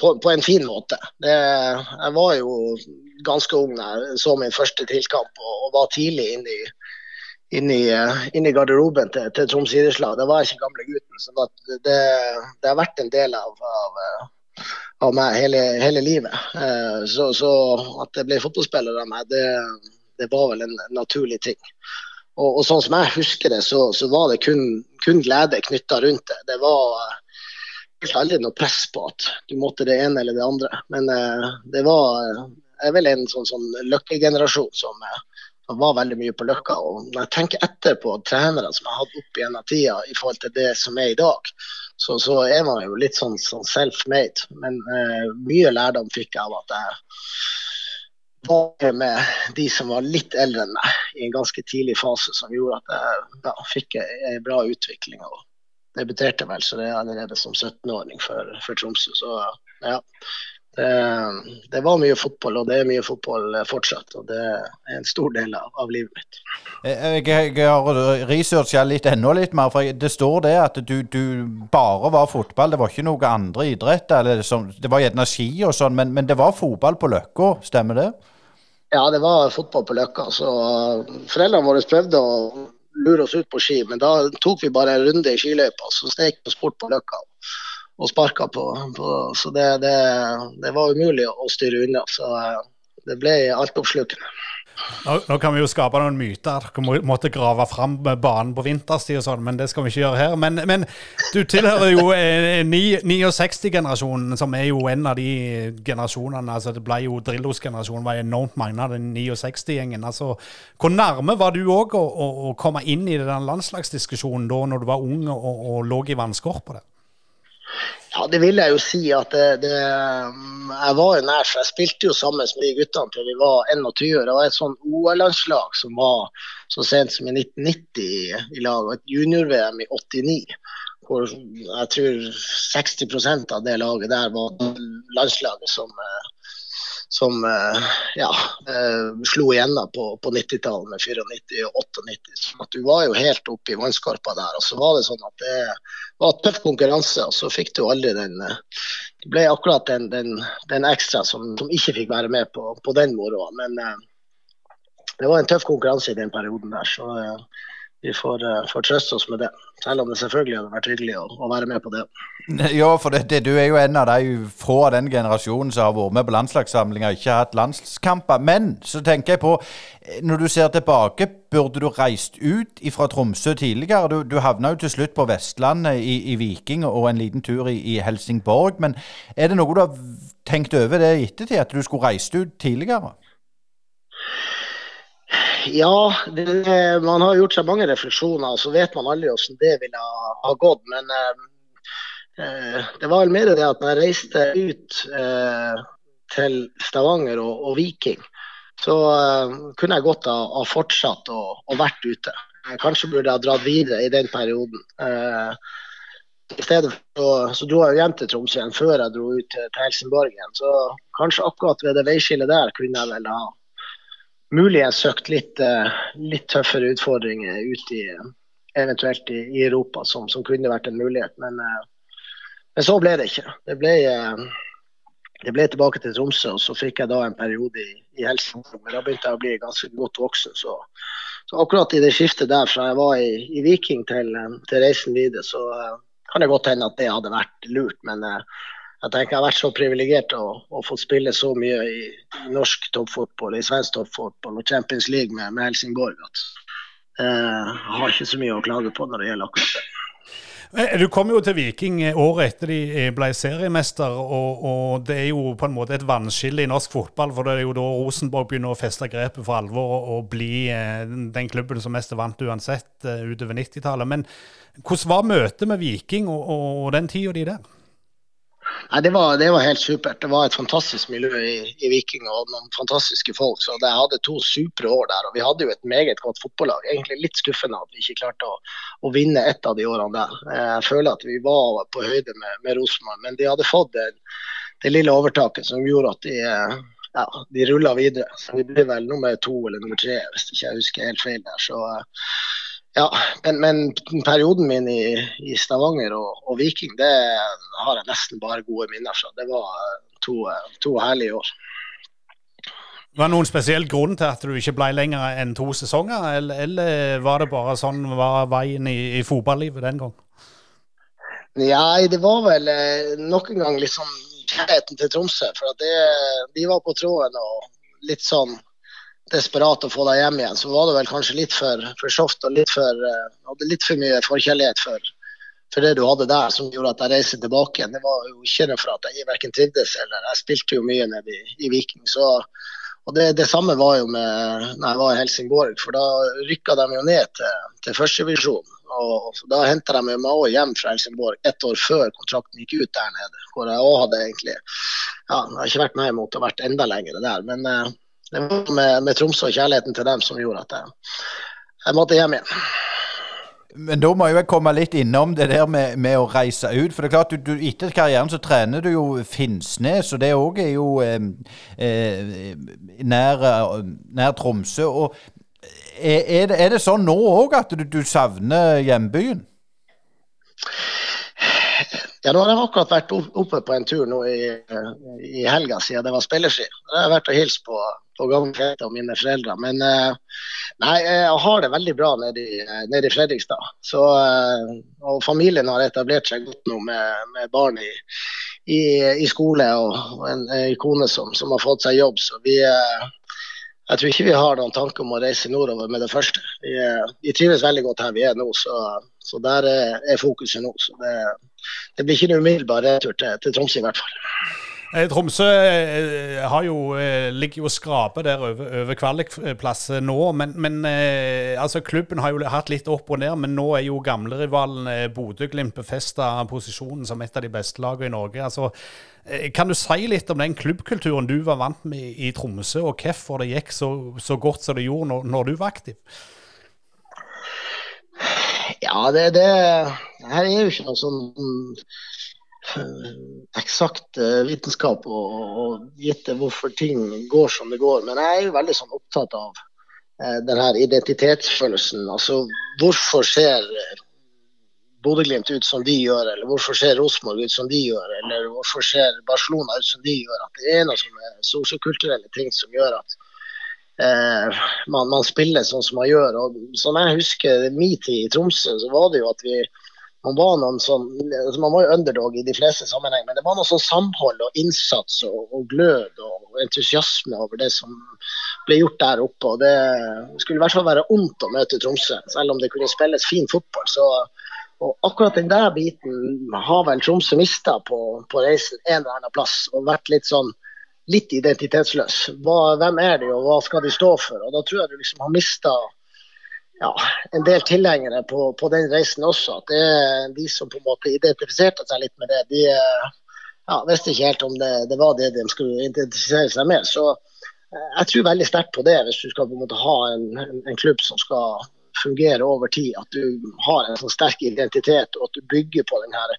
på, på, en fin måte. Det, jeg var jo ganske ung da jeg så min første tilkamp og, og var tidlig inne i inn i, eh, inn i garderoben til, til Troms idrettslag. Det var ikke gamle gutten. så det, det, det, har vært en del av, av, eh, av meg hele, hele livet. Eh, så, så, at jeg ble fotballspiller av meg, det, det var vel en naturlig ting. Og, og, sånn som jeg husker det, så, så var det kun, kun glede knytta rundt det. Det var aldri noe press på at du måtte det ene eller det andre. Men det var jeg er vel en sånn, sånn løkkegenerasjon som, han var veldig mye på Løkka. og Når jeg tenker etter på trenere som jeg har hatt opp gjennom tida i forhold til det som er i dag, så, så er man jo litt sånn, sånn self-made. Men uh, mye lærdom fikk jeg av at jeg var med de som var litt eldre enn meg i en ganske tidlig fase, som gjorde at jeg ja, fikk en bra utvikling. og debuterte vel så det er allerede som 17-åring for, for Tromsø. Så ja, det, det, var mye fotball, og det er mye fotball fortsatt. Og det er en stor del av, av livet mitt. Jeg, jeg, jeg har researcha litt enda litt mer. for Det står det at du, du, bare var fotball. Det var ikke noe andre idretter. Det var gjerne ski og sånn, men, men, det var fotball på Løkka, stemmer det? Ja, det var fotball på Løkka. Så foreldrene våre prøvde å lure oss ut på ski, men da tok vi bare en runde i skiløypa, så steg vi sport på Løkka og sparka på. på. Så det, det, det, var umulig å styre unna. Så eh, det ble altoppslukende. Nå, nå, kan vi jo skape noen myter. Dere måtte grave fram banen på vinterstid og sånn, men det skal vi ikke gjøre her. Men, men du tilhører jo 69-generasjonen, som er jo en av de generasjonene altså Det ble jo Drillos-generasjonen var enormt mange av den 69-gjengen. altså Hvor nærme var du òg å, å, å, komme inn i den landslagsdiskusjonen da når du var ung og, og lå i vannskorpa der? Ja, det vil jeg jo si at det, det, Jeg var jo nær, så jeg spilte jo sammen med de guttene til vi var 21. Det var et sånn OL-landslag som var så sent som i 1990 i, i lag, og et junior-VM i 89. Hvor jeg tror 60% av det laget der var landslaget som eh, som eh, ja, eh, slo igjennom på, på 90-tallet med 94 og 98. Så du var jo helt oppe i vannskorpa der. Og så var det sånn at det var tøff konkurranse, og så fikk du aldri den eh, Det ble akkurat den, den, den ekstra som, som, ikke fikk være med på, på den moroa. Men det var en tøff konkurranse i den perioden der. så vi får, uh, får, trøste oss med det. Selv om det selvfølgelig hadde vært hyggelig å, å være med på det. [LAUGHS] Ja, for det, det, du er jo en av de få av den generasjonen som har vært med på landslagssamlinger og ikke hatt landskamper. Men så tenker jeg på, når du ser tilbake, burde du reist ut fra Tromsø tidligere? Du, du havna jo til slutt på Vestlandet i, i, Viking og en liten tur i, i Helsingborg. Men er det noe du har tenkt over det i ettertid, at du skulle reist ut tidligere? Ja, det, man har gjort seg mange refleksjoner, så vet man aldri hvordan det ville ha, ha gått. Men eh, eh, det var vel mer det at når jeg reiste ut eh, til Stavanger og, og Viking, så eh, kunne jeg godt ha, ha fortsatt og, og, vært ute. Kanskje burde jeg ha dratt videre i den perioden. Eh, I stedet så, så, dro jeg hjem til Tromsø igjen før jeg dro ut til, til Helsingborg igjen. Så kanskje akkurat ved det veiskillet der kunne jeg vel ha muligens søkt litt, eh, litt, tøffere utfordringer ut i eventuelt i, i Europa, som, som, kunne vært en mulighet. Men, eh, men, så ble det ikke. Det ble, eh, det ble tilbake til Tromsø, og så fikk jeg da en periode i, i Helsingfors. Da begynte jeg å bli ganske godt voksen. Så, så akkurat i det skiftet der, fra jeg var i, i Viking til, til, reisen videre, så kan det godt hende at det hadde vært lurt. Men jeg tenker jeg har vært så privilegert å, å få spille så mye i, norsk toppfotball, i svensk toppfotball og Champions League med, med Helsingborg at eh, jeg har ikke så mye å klage på når det gjelder akkurat det. Eh, du kom jo til Viking året etter de eh, ble seriemester, og, og, det er jo på en måte et vannskille i norsk fotball. For det er jo da Rosenborg begynner å feste grepet for alvor og, og bli eh, den klubben som mest vant uansett utover 90-tallet. Men hvordan var møtet med Viking og, og den tida de der? Nei, det var, det var, helt supert. Det var et fantastisk miljø i, i Viking og noen fantastiske folk. Så jeg hadde to supre år der. Og vi hadde jo et meget godt fotballag. Egentlig litt skuffende at vi ikke klarte å, å vinne ett av de årene der. Jeg føler at vi var på høyde med, med Rosenborg, men de hadde fått det, det lille overtaket som gjorde at de ja, de rulla videre. Så vi ble vel nummer to eller nummer tre, hvis ikke jeg husker helt feil der. Så ja, men, men, perioden min i, i Stavanger og, og, Viking, det har jeg nesten bare gode minner fra. Det var to, to herlige år. Var det noen spesiell grunn til at du ikke ble lenger enn to sesonger, eller, eller var det bare sånn var veien i, i fotballivet den gang? Nei, det var vel eh, nok en gang liksom kjærligheten til Tromsø. For det, de var på tråden og litt sånn desperat å få deg hjem igjen, så var det vel kanskje litt for, for soft og litt for, uh, hadde litt for mye forkjærlighet for, for, det du hadde der, som gjorde at jeg reiste tilbake igjen. Det var jo ikke noe for at jeg verken trivdes eller Jeg spilte jo mye nede i, i Viking. så og det, det, samme var jo med når jeg var i Helsingborg, for da rykka de jo ned til, til førstevisjon. Og, og da henta de meg òg hjem fra Helsingborg ett år før kontrakten gikk ut der nede. Hvor jeg òg hadde egentlig Ja, jeg har ikke vært meg imot ha vært enda lenger der, men uh, det var med, med Tromsø og kjærligheten til dem som gjorde at jeg, jeg måtte hjem igjen. Men da må jeg komme litt innom det der med, med å reise ut. For det er klart, du, du, etter karrieren så trener du jo Finnsnes, og det òg er jo eh, eh, nær, nær, Tromsø. Og er, er, det, er, det, sånn nå òg at du, du savner hjembyen? Ja, nå har jeg akkurat vært oppe på en tur nå i, i helga siden det var spillerski. Da har vært og hilst på, på gamle og mine foreldre. Men eh, nei, jeg har det veldig bra nede i, nede i Fredrikstad. Så, eh, og familien har etablert seg godt nå med, med barn i, i, i, skole og en, en kone som, som, har fått seg jobb. Så vi, eh, jeg tror ikke vi har noen tanke om å reise nordover med det første. Vi, vi trives veldig godt her vi er nå, så, så der er, er fokuset nå. Så det, det blir ikke en umiddelbar retur til, til Tromsø, i hvert fall. Eh, Tromsø eh, har jo, eh, ligger jo og skraper der over, over kvalikplass nå. Men, men altså, klubben har jo hatt litt opp og ned, men nå er jo gamlerivalen Bodø-Glimt befesta posisjonen som et av de beste lagene i Norge. Altså, kan du si litt om den klubbkulturen du var vant med i Tromsø, og hvorfor det gikk så, så godt som det gjorde når, når du var aktiv? Ja, det, det, her er jo ikke noe sånn uh, eksakt uh, vitenskap og, og gjette hvorfor ting går som det går. Men jeg er jo veldig sånn opptatt av eh, den identitetsfølelsen. Altså hvorfor ser Bodø-Glimt ut som de gjør, eller hvorfor ser Rosenborg ut som de gjør, eller hvorfor ser Barcelona ut som de gjør. At det er noen sånne sosiokulturelle ting som gjør at eh, man, man, spiller sånn som man gjør. og Som jeg husker min tid i Tromsø, så var det jo at vi man var noen sånn, altså man var jo underdog i de fleste sammenhenger, men det var noe sånn samhold og innsats og, og, glød og entusiasme over det som ble gjort der oppe. og Det skulle i hvert fall være ondt å møte Tromsø, selv om det kunne spilles fin fotball. så og akkurat den der biten har vel Tromsø mista på, på, reisen en eller annen plass. Og vært litt sånn litt identitetsløs. Hva, hvem er de, og hva skal de stå for? Og Da tror jeg du liksom har mista ja, en del tilhengere på, på, den reisen også. At det er de som på en måte identifiserte seg litt med det, de ja, visste ikke helt om det, det, var det de skulle identifisere seg med. Så eh, jeg tror veldig sterkt på det, hvis du skal på en måte ha en, en, en klubb som skal fungere over tid. At du har en sånn sterk identitet, og at du bygger på den her,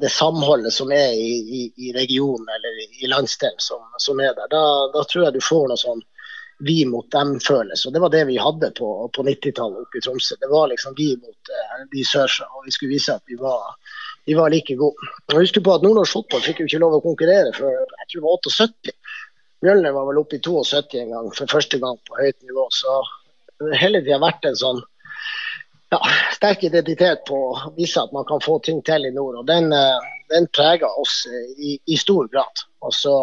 det samholdet som er i, i, i regionen eller i landsdelen som, som, er der. Da, da, tror jeg du får noe sånn vi mot dem-følelse. Og Det var det vi hadde på, på 90-tallet oppe i Tromsø. Det var liksom vi mot uh, de sørsa, og vi skulle vise at vi var, vi var like gode. Jeg husker på at Nordnorsk fotball fikk jo ikke lov å konkurrere før jeg tror det var 78. Mjølner var vel oppe i 72 en gang, for første gang på høyt nivå. Så hele tida vært en sånn ja, sterk identitet på å vise at man kan få ting til i nord. og Den, eh, den preger oss i, i, stor grad. Og så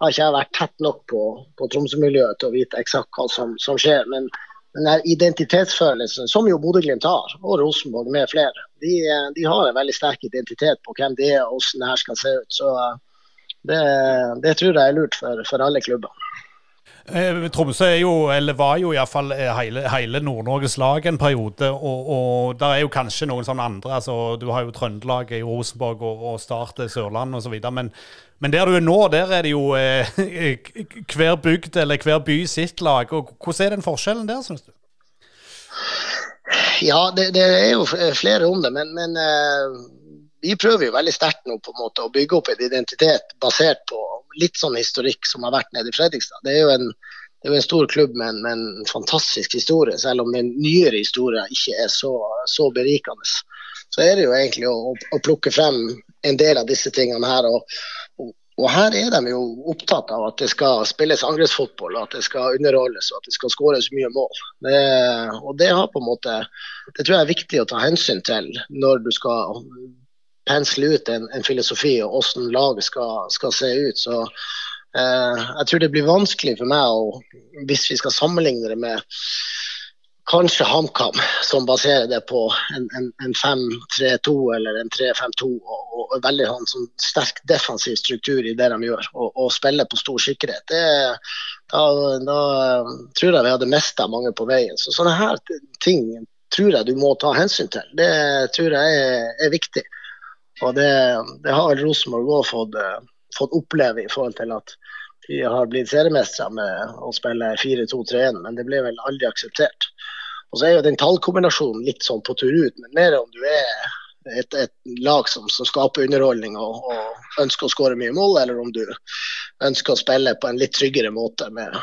har ikke jeg vært tett nok på, på Tromsø-miljøet til å vite eksakt hva som, som skjer. Men den identitetsfølelsen, som jo Bodø-Glimt har, og Rosenborg med flere, de, eh, de, har en veldig sterk identitet på hvem de er og hvordan det her skal se ut. Så eh, det, det tror jeg er lurt for, for alle klubber. Eh, Tromsø er jo, eller var jo iallfall eh, hele, hele Nord-Norges lag en periode. Og, og der er jo kanskje noen sånne andre. altså Du har jo Trøndelag i Rosenborg og, og Start Sørlandet osv. Men, men der du er nå, der er det jo eh, [LAUGHS] hver bygd eller hver by sitt lag. og Hvordan er den forskjellen der, syns du? Ja, det, det, er jo flere om det. Men, men eh, vi prøver jo veldig sterkt nå på en måte å bygge opp en identitet basert på litt sånn historikk som har vært nede i Fredrikstad. Det er jo en, er jo en stor klubb med en, med en, fantastisk historie, selv om den nyere historien ikke er så, så berikende. Så er det jo egentlig å, å, plukke frem en del av disse tingene her. Og, og, og, her er de jo opptatt av at det skal spilles angrepsfotball, at det skal underholdes og at det skal skåres mye mål. Det, og det har på en måte, det tror jeg er viktig å ta hensyn til når du skal pensle ut en, en filosofi og hvordan laget skal, skal, se ut. Så eh, jeg tror det blir vanskelig for meg å, hvis vi skal sammenligne det med kanskje HamKam, som baserer det på en, en, en 5-3-2 eller en 3-5-2 og, og, veldig sånn, sånn, sterk defensiv struktur i det de gjør, og, og spiller på stor sikkerhet. Det, da, da, tror jeg vi hadde mista mange på veien. Så sånne her ting tror jeg du må ta hensyn til. Det tror jeg er, er viktig. Og det, det har vel Rosenborg òg fått, eh, fått, oppleve i forhold til at de har blitt seriemestere med å spille 4-2-3-1, men det ble vel aldri akseptert. Og så er jo den tallkombinasjonen litt sånn på tur ut, men mer om du er et, et lag som, som, skaper underholdning og, og, ønsker å skåre mye mål, eller om du ønsker å spille på en litt tryggere måte. Med,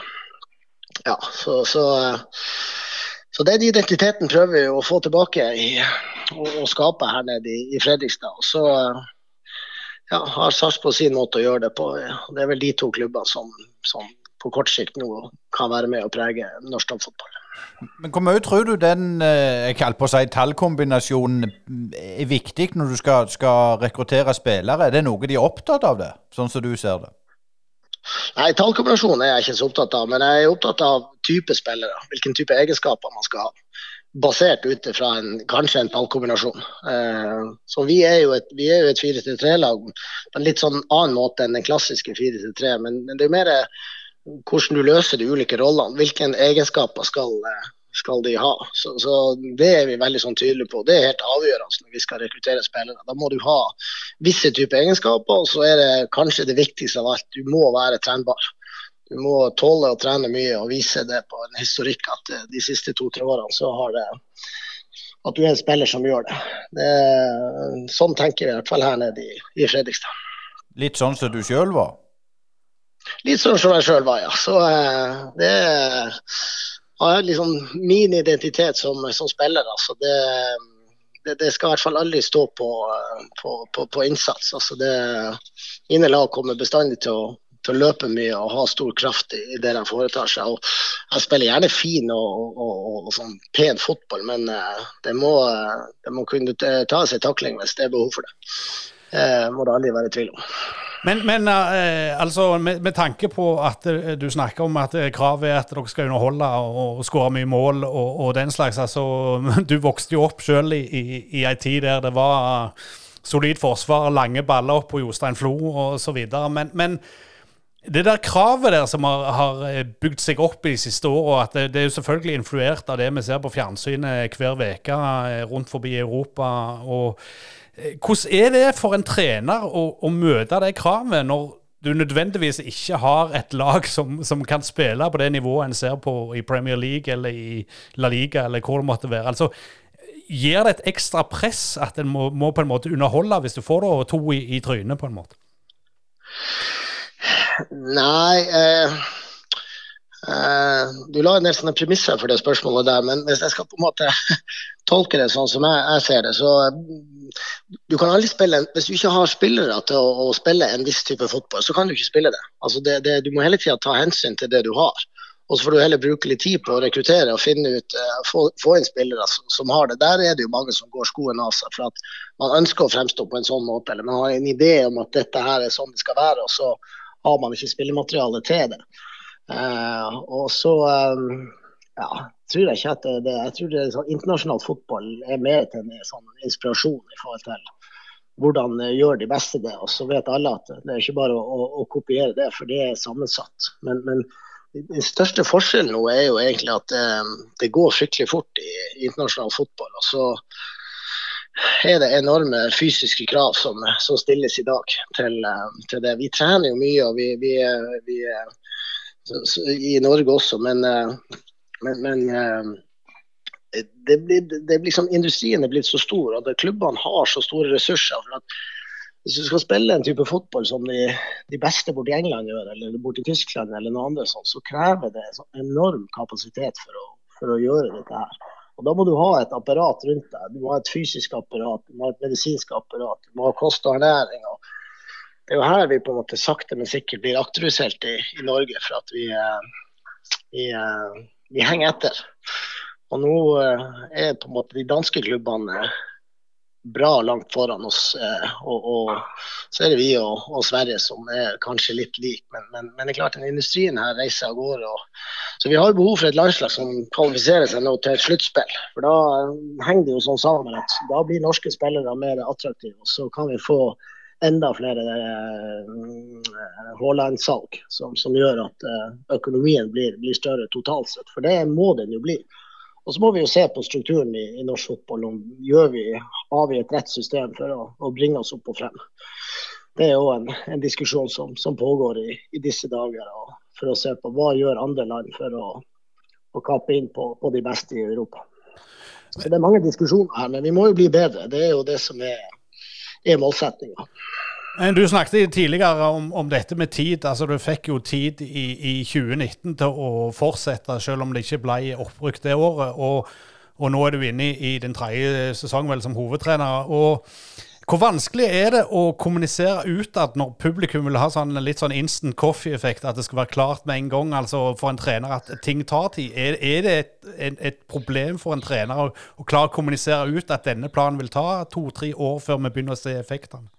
ja, så, så, så den identiteten prøver vi å få tilbake i, og, og, skape her nede i, i Fredrikstad. Og så ja, har Sarpsborg sin måte å gjøre det på. Det er vel de to klubbene som, som på kort sikt nå kan være med å prege norsk toppfotball. Men Hvor mye tror du den eh, jeg på å si, tallkombinasjonen er viktig når du skal, skal, rekruttere spillere? Er det noe de er opptatt av det, sånn som du ser det? Nei, Tallkombinasjonen er jeg ikke så opptatt av, men jeg er opptatt av type spillere. Hvilken type egenskaper man skal ha basert ut fra kanskje en tallkombinasjon. Eh, så vi er jo et, et 4-3-lag på en litt sånn annen måte enn den klassiske 4-3. Men, men, det er mer eh, hvordan du løser de ulike rollene. Hvilke egenskaper skal, eh, skal de ha. Så, så, Det er vi veldig sånn tydelige på. Det er helt avgjørende når vi skal rekruttere spillere. Da må du ha visse typer egenskaper, og så er det kanskje det viktigste av alt, du må være trenbar du må tåle å trene mye og vise det på en historikk at eh, de siste to-tre årene så har det at du er en spiller som gjør det. det sånn tenker vi i hvert fall her nede i, i Fredrikstad. Litt sånn som du sjøl var? Litt sånn som jeg sjøl var, ja. Så det det har liksom min identitet som, som spiller. Altså det, det, det, skal i hvert fall aldri stå på, på, på, på innsats. Altså det, mine lag kommer bestandig til å til å løpe mye og ha stor kraft i, det de foretar seg. Og jeg spiller gjerne fin og, og, og, og sånn pen fotball, men uh, det, må, uh, det må kunne ta seg takling hvis det er behov for det. Uh, må det aldri være tvil om. Men, men eh, altså, med, med, tanke på at eh, du snakker om at kravet er at dere skal underholde og, og skåre mye mål og, og, den slags. altså, [LAUGHS] Du vokste jo opp selv i, i, i ei tid der det var solid forsvar, lange baller opp på Jostein Flo osv. Men, men det der kravet der som har, har eh, bygd seg opp i de siste åra, det, det, er jo selvfølgelig influert av det vi ser på fjernsynet hver uke eh, rundt forbi Europa. og Eh, hvordan er det for en trener å, å møte det kravet når du nødvendigvis ikke har et lag som, som, kan spille på det nivået en ser på i Premier League eller i La Liga eller hvor det måtte være. Altså, Gir det et ekstra press at en må, må på en måte underholde hvis du får det over to i, i trynet, på en måte? Nei eh, eh, Du la en del sånne premisser for det spørsmålet der, men hvis jeg skal på en måte tolke det sånn som jeg, jeg ser det, så du kan aldri spille, Hvis du ikke har spillere til å, å, spille en viss type fotball, så kan du ikke spille det. Altså det, det du må hele tida ta hensyn til det du har. Og så får du heller bruke litt tid på å rekruttere og finne ut, uh, få, få, inn spillere som, som, har det. Der er det jo mange som går skoen av seg for at man ønsker å fremstå på en sånn måte. Eller man har en idé om at dette her er sånn det skal være, og så har man ikke spillemateriale til det. Uh, og så um, ja, tror jeg ikke at det, jeg tror det sånn, Internasjonal fotball er mer til en sånn inspirasjon i forhold til hvordan gjør de beste det. Og så vet alle at det er ikke bare å, å, å kopiere det, for det er sammensatt. Men, men, den største forskjellen nå er jo egentlig at det, eh, det går fryktelig fort i, i internasjonal fotball. og så er det enorme fysiske krav som, som stilles i dag til, eh, til, det. Vi trener jo mye og vi, vi, vi i Norge også, men, eh, men, men eh, det blir, det blir liksom, industrien er blitt så stor, og klubbene har så store ressurser. for at Hvis du skal spille en type fotball som de, de beste borti England gjør, eller borti Tyskland, eller noe annet sånt, så krever det så enorm kapasitet for å, for å gjøre dette her. Og Da må du ha et apparat rundt deg. Du må ha et fysisk apparat, du må ha et medisinsk apparat, du må ha kost og ernæring. Og det er jo her vi på en måte sakte, men sikkert blir akterutseilt i, i, Norge. For at vi, eh, vi eh, de henger etter. Og nå eh, er på en måte de danske klubbene bra langt foran oss. Eh, og, og så er det vi og, og, Sverige som er kanskje litt like. Men, men, men, det er klart den industrien her reiser av gårde. så vi har behov for et landslag som kvalifiserer seg nå til et sluttspill. For da henger det jo sånn sammen at da blir norske spillere mer attraktive. Og så kan vi få enda flere uh, Haaland-salg, som, som, gjør at uh, økonomien blir, blir, større totalt sett. For det må den jo bli. Og så må vi jo se på strukturen i, i norsk fotball. om gjør vi, Har vi et rett system for å, å bringe oss opp og frem? Det er jo en, en diskusjon som, som pågår i, i, disse dager. for å se på hva gjør andre land for å, å kappe inn på, på de beste i Europa. Så Det er mange diskusjoner her, men vi må jo bli bedre. Det er jo det som er er målsettinga. Du snakket tidligere om, om, dette med tid. altså Du fikk jo tid i, i, 2019 til å fortsette, selv om det ikke ble oppbrukt det året. Og, og nå er du inne i, i din tredje sesong vel som hovedtrener. og hvor vanskelig er det å kommunisere utad når publikum vil ha sånn, litt sånn instant coffee-effekt, at det skal være klart med en gang altså for en trener at ting tar tid? Er, er det et, et, et, problem for en trener å, å, klare å kommunisere ut at denne planen vil ta to-tre år før vi begynner å se effektene?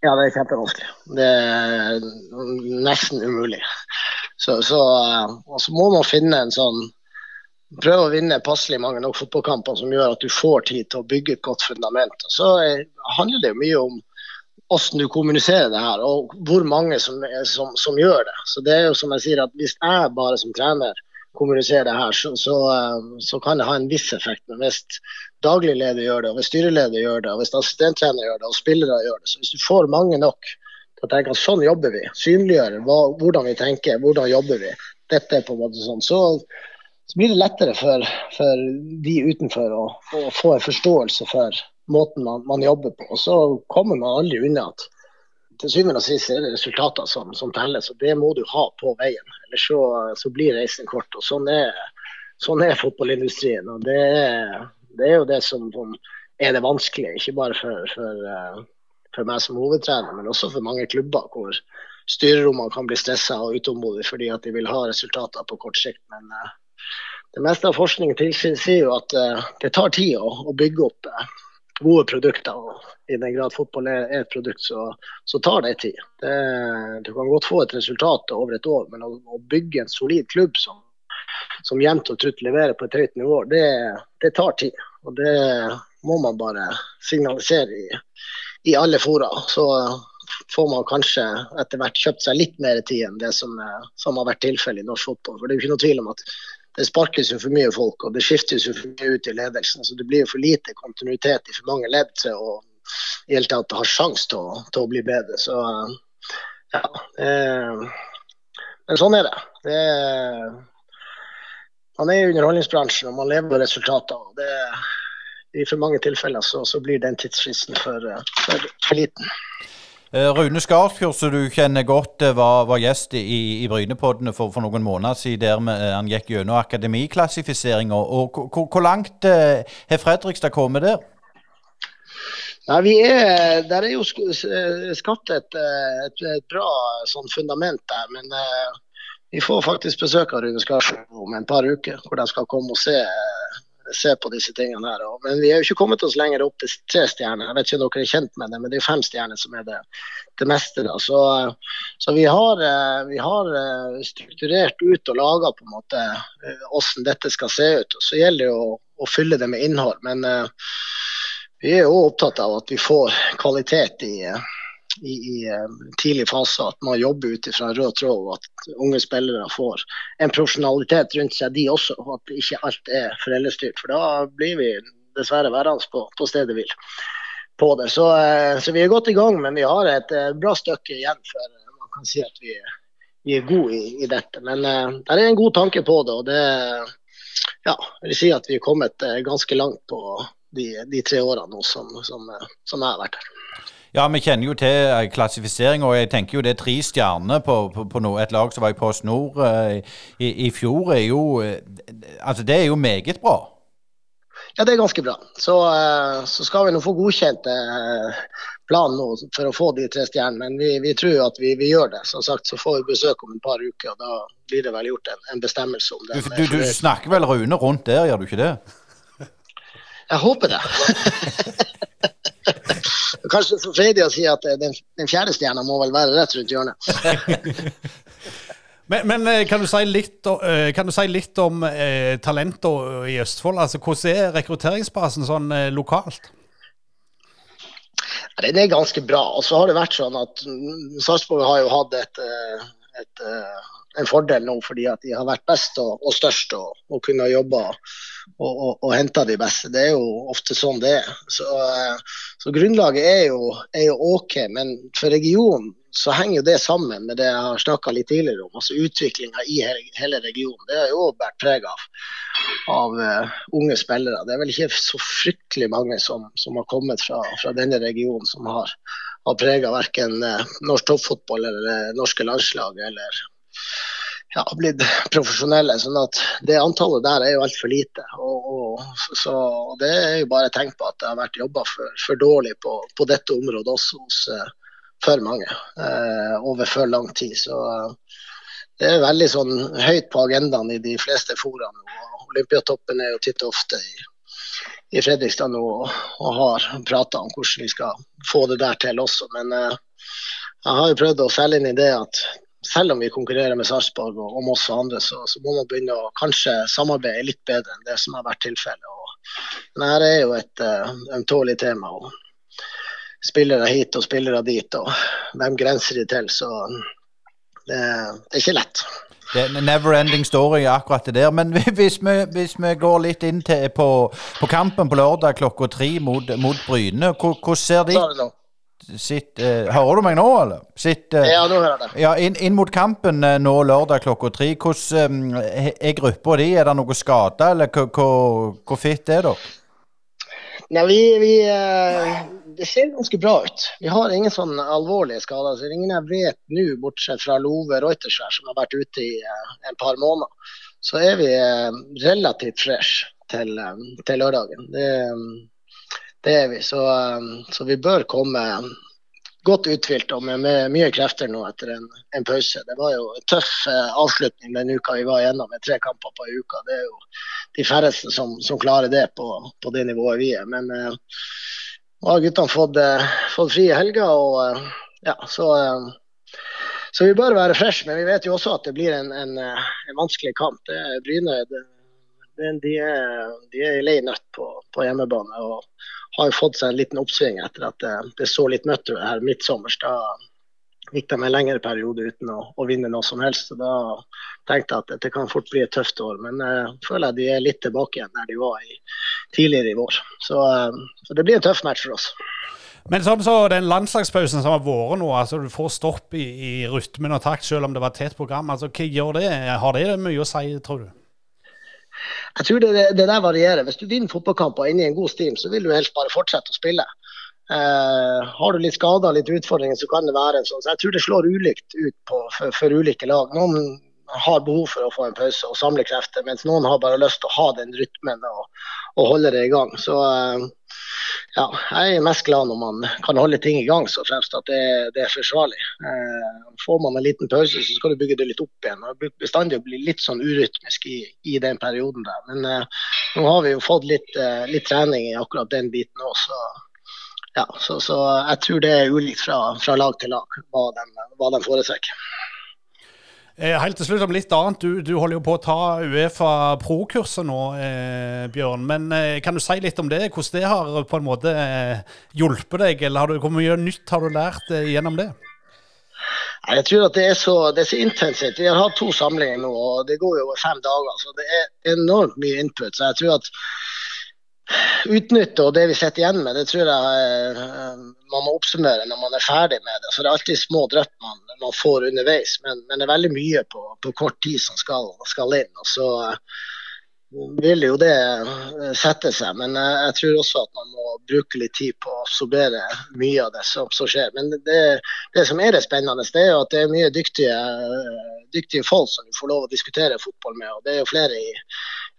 Ja, det er kjempevanskelig. Det er nesten umulig. Så, så, så må man finne en sånn prøve å vinne passelig mange nok fotballkamper som gjør at du får tid til å bygge et godt fundament. Så handler det mye om hvordan du kommuniserer det her, og hvor mange som, som, som, gjør det. Så det er jo som jeg sier at Hvis jeg bare som trener kommuniserer det her, så, så, eh, så kan det ha en viss effekt. Men hvis daglig leder gjør det, og hvis styreleder gjør det, og hvis assistenttrener gjør det, og spillere gjør det, så hvis du får mange nok til å tenke at sånn jobber vi, synliggjøre hvordan vi tenker, hvordan jobber vi, dette er på en måte sånn, så så blir det lettere for, for de utenfor å, å, få en forståelse for måten man, man, jobber på. Og så kommer man aldri unna at til syvende og sist er det resultater som, som telles, og det må du ha på veien. Ellers så, så blir reisen kort. og Sånn er, sånn er fotballindustrien. og det er, det er, jo det som, er det vanskelige, ikke bare for, for, eh, for meg som hovedtrener, men også for mange klubber hvor styrerommene kan bli stressa og utålmodige fordi at de vil ha resultater på kort sikt. Men uh, det meste av forskningen tilsier jo at uh, det tar tid å, å bygge opp uh, gode produkter. og I den grad fotball er et produkt, så, så tar det tid. Det, du kan godt få et resultat over et år, men å, å bygge en solid klubb som, som jevnt og trutt leverer på et høyt nivå, det, det, tar tid. Og det må man bare signalisere i, i alle fora. Så får man kanskje etter hvert kjøpt seg litt mer tid enn det som, som har vært tilfellet i norsk fotball. For det er jo ikke noe tvil om at det sparkes jo for mye folk, og det skiftes jo for mye ut i ledelsen. Så det blir jo for lite kontinuitet i for mange ledd til å i hele tatt ha sjanse til, til, å bli bedre. Så ja. Eh, men sånn er det. det man er i underholdningsbransjen og man lever av resultater. og det, I for mange tilfeller så, så blir den tidsfristen for, for, for liten. Eh, Rune Skarsfjord, som du kjenner godt, eh, var, var gjest i, i Brynepoddene for, for, noen måneder siden. der eh, Han gikk gjennom akademiklassifiseringa. Hvor langt har Fredrikstad kommet der? Nei, vi er, Der er jo skapt et, et, et, bra sånn fundament der. Men uh, vi får faktisk besøk av Rune Skarsfjord om en par uker, hvor de skal komme og se se på disse tingene her. Men vi har jo ikke kommet oss lenger opp til tre stjerner. Jeg vet ikke om dere er kjent med det, men det er fem stjerner som er det, det meste. da. Så, så vi, har, eh, vi, har, eh, strukturert ut og laga på en måte eh, dette skal se ut. og Så gjelder det å, å fylle det med innhold. Men vi er jo opptatt av at vi får kvalitet i i, i eh, tidlig fase. At man jobber ut fra rød tråd, og at unge spillere får en profesjonalitet rundt seg, de også. Og at ikke alt er foreldrestyrt. For da blir vi dessverre værende på, på stedet hvil på det. Så, eh, så, vi er godt i gang, men vi har et eh, bra stykke igjen før man kan si at vi, vi er gode i, i, dette. Men det er en god tanke på det. og det ja, vil si at vi er kommet ganske langt på de, de tre årene nå som, som, som jeg har vært her. Ja, vi kjenner jo til eh, klassifisering, og jeg tenker jo det er tre stjerner på, på, på no, et lag som var i Post Nord uh, i, i, fjor, er jo uh, Altså, det er jo meget bra. Ja, det er ganske bra. Så, uh, så skal vi nå få godkjent planen nå for å få de tre stjernene. Men vi, vi tror at vi, vi, gjør det. Som sagt så får vi besøk om et par uker, og da blir det vel gjort en, en bestemmelse om det. Du, du, du snakker vel Rune rundt der, gjør du ikke det? Jeg håper det. [LAUGHS] Kanskje så freidig å si at eh, den, den fjerde stjerna må vel være rett rundt hjørnet. [LAUGHS] men, men, eh, kan, du si litt, eh, kan du si litt om eh, talenter i Østfold? Altså, hvordan er rekrutteringsbasen sånn eh, lokalt? Det den er ganske bra. Og så har det vært sånn at mm, Sarpsborg har jo hatt et, et, en fordel nå fordi at de har vært best og, og størst og, og kunne jobbe og, og, og hente de beste. Det er jo ofte sånn det er. Så, så grunnlaget er jo, er jo, OK, men for regionen så henger jo det sammen med det jeg har snakka litt tidligere om. altså Utviklinga i hele regionen. Det har jo båret preg av, av uh, unge spillere. Det er vel ikke så fryktelig mange som, som har kommet fra, fra, denne regionen som har, har prega verken uh, norsk toppfotball eller uh, norske landslag eller ja, blitt profesjonelle. sånn at det antallet der er jo altfor lite. Og, og, så, det er jo bare tenkt på at det har vært jobba for, for, dårlig på, på, dette området også hos uh, for mange eh, over for lang tid. Så uh, det er veldig sånn høyt på agendaen i de fleste og Olympiatoppen er jo titt og ofte i, i Fredrikstad nå og, og har prata om hvordan vi skal få det der til også. Men jeg har jo prøvd å selge inn i det at selv om vi konkurrerer med Sarpsborg og, og Moss og andre, så, så, må man begynne å kanskje samarbeide litt bedre enn det som har vært tilfellet. Dette er jo et uh, tema. og Spillere hit og spillere dit, og hvem grenser de til? Så det, det er ikke lett. Det er en never ending story, akkurat det der. Men [LAUGHS] hvis vi, hvis vi går litt inn til, på, på, kampen på lørdag klokka tre mot, mot Bryne, hvordan ser de sitt uh, Hører du meg nå, eller? Sitt, uh, ja, nå hører jeg det. Ja, inn, inn, mot kampen uh, nå lørdag klokka tre. Hvordan um, er gruppa di? Er det noe skada, eller hvor fitt er dere? Nei, vi, vi Det ser ganske bra ut. Vi har ingen sånn alvorlige skader. Så ingen jeg vet nå, bortsett fra Love Reutersvær, som har vært ute i en par måneder, så er vi relativt fresh til, til lørdagen. Det det er vi. Så, um, så, vi bør komme godt uthvilt og med, med, mye krefter nå etter en, en, pause. Det var jo en tøff eh, avslutning den uka vi var igjennom med tre kamper på en uke. Det er jo de færreste som, som klarer det på, på, det nivået vi er. Men eh, nå har guttene fått, eh, fått fri i helga, og eh, ja, så så vi bør være fresh, men vi vet jo også at det blir en, en, en vanskelig kamp. Det er Bryne det, det, de, er, de er lei nøtt på, på hjemmebane. og har jo fått seg en liten oppsving etter at det, det så litt møtt ut her midtsommers. Da gikk de en lengre periode uten å, å, vinne noe som helst. Så Da tenkte jeg at dette kan fort bli et tøft år. Men jeg uh, føler at de er litt tilbake igjen der de var i, tidligere i vår. Så, uh, så, det blir en tøff match for oss. Men sånn så den landslagspausen som har vært nå, altså du får stopp i, i rytmen og takt selv om det var et tett program. altså Hva gjør det? Har det mye å si, tror du? Jeg tror det, det, der varierer. Hvis du vinner fotballkamper inne i en god stim, så vil du helst bare fortsette å spille. Uh, har du litt skader litt utfordringer, så kan det være sånn. Så jeg tror det slår ulikt ut på, for, for, ulike lag. Noen har behov for å få en pause og samle krefter, mens noen har bare lyst til å ha den rytmen og, og holde det i gang. Så uh, ja, jeg er mest glad når man kan holde ting i gang, så fremst at det, det er forsvarlig. Eh, får man en liten pause, så skal du bygge det litt opp igjen. og Bestandig bli litt sånn urytmisk i, i den perioden der. Men eh, nå har vi jo fått litt, eh, litt trening i akkurat den biten òg, så, ja, så, så, jeg tror det er ulikt fra, fra lag til lag hva de, hva de foretrekker. Eh, helt til slutt om litt annet. Du, du, holder jo på å ta Uefa pro-kurset nå, eh, Bjørn. Men eh, kan du si litt om det? Hvordan det har på en måte eh, hjulpet deg? Eller du, hvor mye nytt har du lært eh, gjennom det? Jeg tror at det er så, så intensivt. Vi har hatt to samlinger nå, og det går jo over fem dager. Så det er enormt mye input. Så jeg tror at utnytte og det vi sitter igjen med, det tror jeg eh, man må oppsummere når man er ferdig med det. Så det er alltid små drypp man, man, får underveis, men, men, det er veldig mye på, på kort tid som skal, skal, inn. og så eh, vil jo det eh, sette seg, men jeg tror også at man må bruke litt tid på å absorbere mye av det som, skjer. Men det, det, som er det spennende, det er jo at det er mye dyktige, dyktige folk som du får lov å diskutere fotball med. og det er jo flere i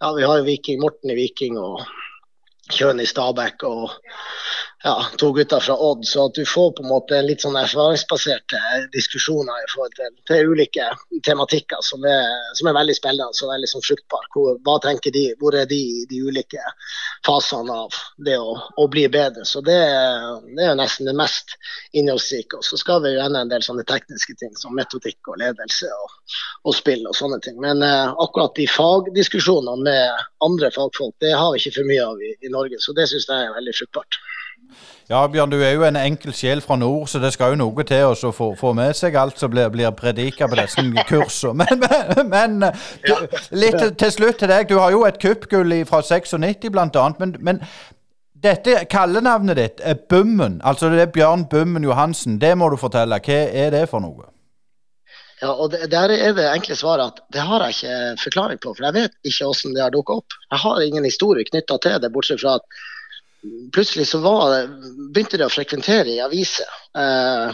ja, Vi har jo Viking, Morten i Viking og Kjøn i Stabæk og ja, to gutter fra Odd. Så at du får på en måte litt sånn erfaringsbaserte diskusjoner i forhold til, til ulike tematikker som er, som er, veldig spennende og veldig sånn fruktbar. Hvor, hva tenker de, hvor er de i de ulike fasene av det å, å bli bedre. Så det, det er nesten det mest innholdsrike. Og så skal vi jo ende en del sånne tekniske ting som metodikk og ledelse og, og spill og sånne ting. Men eh, akkurat de fagdiskusjonene med andre fagfolk, det har vi ikke for mye av i, i Norge. Så det syns jeg er veldig fruktbart. Ja, Bjørn, du er jo en enkel sjel fra nord, så det skal jo noe til å få, få, med seg alt som blir, blir predika på disse kursene. Men, men, men du, litt til slutt til deg. Du har jo et kuppgull fra 96 blant annet. Men, men dette kallenavnet ditt er Bummen. Altså det er Bjørn Bummen Johansen. Det må du fortelle. Hva er det for noe? Ja, og det, Der er det enkle svaret at det har jeg ikke forklaring på. For jeg vet ikke hvordan det har dukka opp. Jeg har ingen historie knytta til det, bortsett fra at plutselig så var, begynte det å frekventere i aviser. Eh,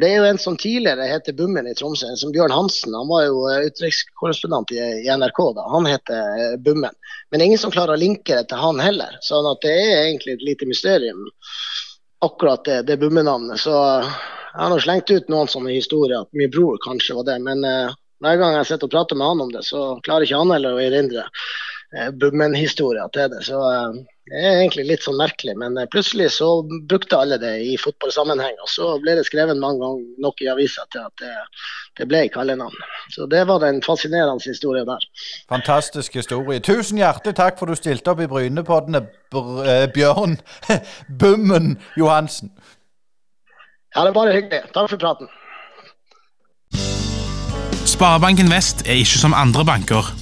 det er jo en som tidligere heter Bummen i Tromsø, som Bjørn Hansen. Han var jo eh, utenrikskorrespondent i, i, NRK da. Han heter eh, Bummen. Men det ingen som klarer å linke det til han heller. sånn at det er egentlig et lite mysterium, akkurat det, det Bummen-navnet. Så jeg har slengt ut noen sånne historier, at min bror kanskje var det. Men eh, hver gang jeg sitter og prater med han om det, så klarer ikke han heller å erindre eh, Bummen-historia til det. Så uh, det er egentlig litt sånn merkelig, men eh, plutselig så brukte alle det i fotballsammenheng. Og så ble det skrevet mange ganger nok i avisa til at det, det ble kallenavn. Så det var den fascinerende historien der. Fantastisk historie. Tusen hjertelig takk for du stilte opp i Brynepoddene, eh, Bjørn [LAUGHS] Bummen Johansen. Ja, det er bare hyggelig. Takk for praten. Sparebanken Vest er ikke som andre banker.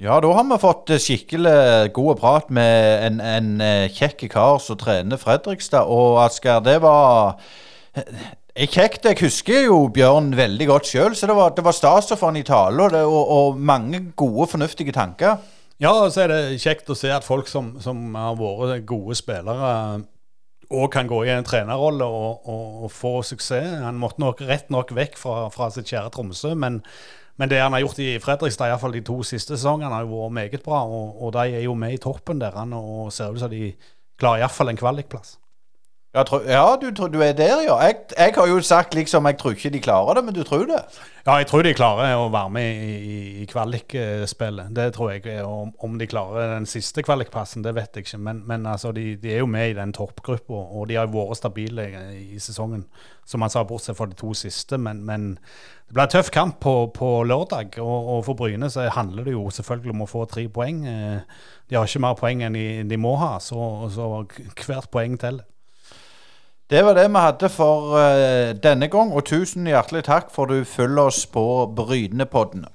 Ja, da har vi fått eh, skikkelig god prat med en, en eh, kjekk kar som trener Fredrikstad. Og Asgeir, det var eh, kjekt. Jeg husker jo Bjørn veldig godt sjøl, så det var, var stas å få han i tale, og, det, og, og mange gode, fornuftige tanker. Ja, og så er det kjekt å se at folk som, som har vært gode spillere, òg kan gå i en trenerrolle og, og, og få suksess. Han måtte nok rett nok vekk fra, fra sitt kjære Tromsø, men men det han har gjort i Fredrikstad, iallfall de to siste sesongene, har jo vært meget bra. Og, og de er jo med i toppen der, og ser ut som de klarer iallfall en kvalikplass. Ja, ja du, du, er der, ja. Jeg, jeg, har jo sagt liksom jeg tror ikke de klarer det, men du tror det? Ja, jeg tror de klarer å være med i, i kvalikspillet. Det tror jeg. Om, om, de klarer den siste kvalikpassen, det vet jeg ikke. Men, men altså, de, de, er jo med i den toppgruppa, og de har jo vært stabile i, i sesongen. Som han sa, bortsett fra de to siste. Men, men det blir en tøff kamp på, på lørdag, og, og, for Bryne så handler det jo selvfølgelig om å få tre poeng. Eh, de har ikke mer poeng enn de, de må ha, så, så hvert poeng teller. Det var det vi hadde for uh, denne gang, og tusen hjertelig takk for du følger oss på Brynepodden.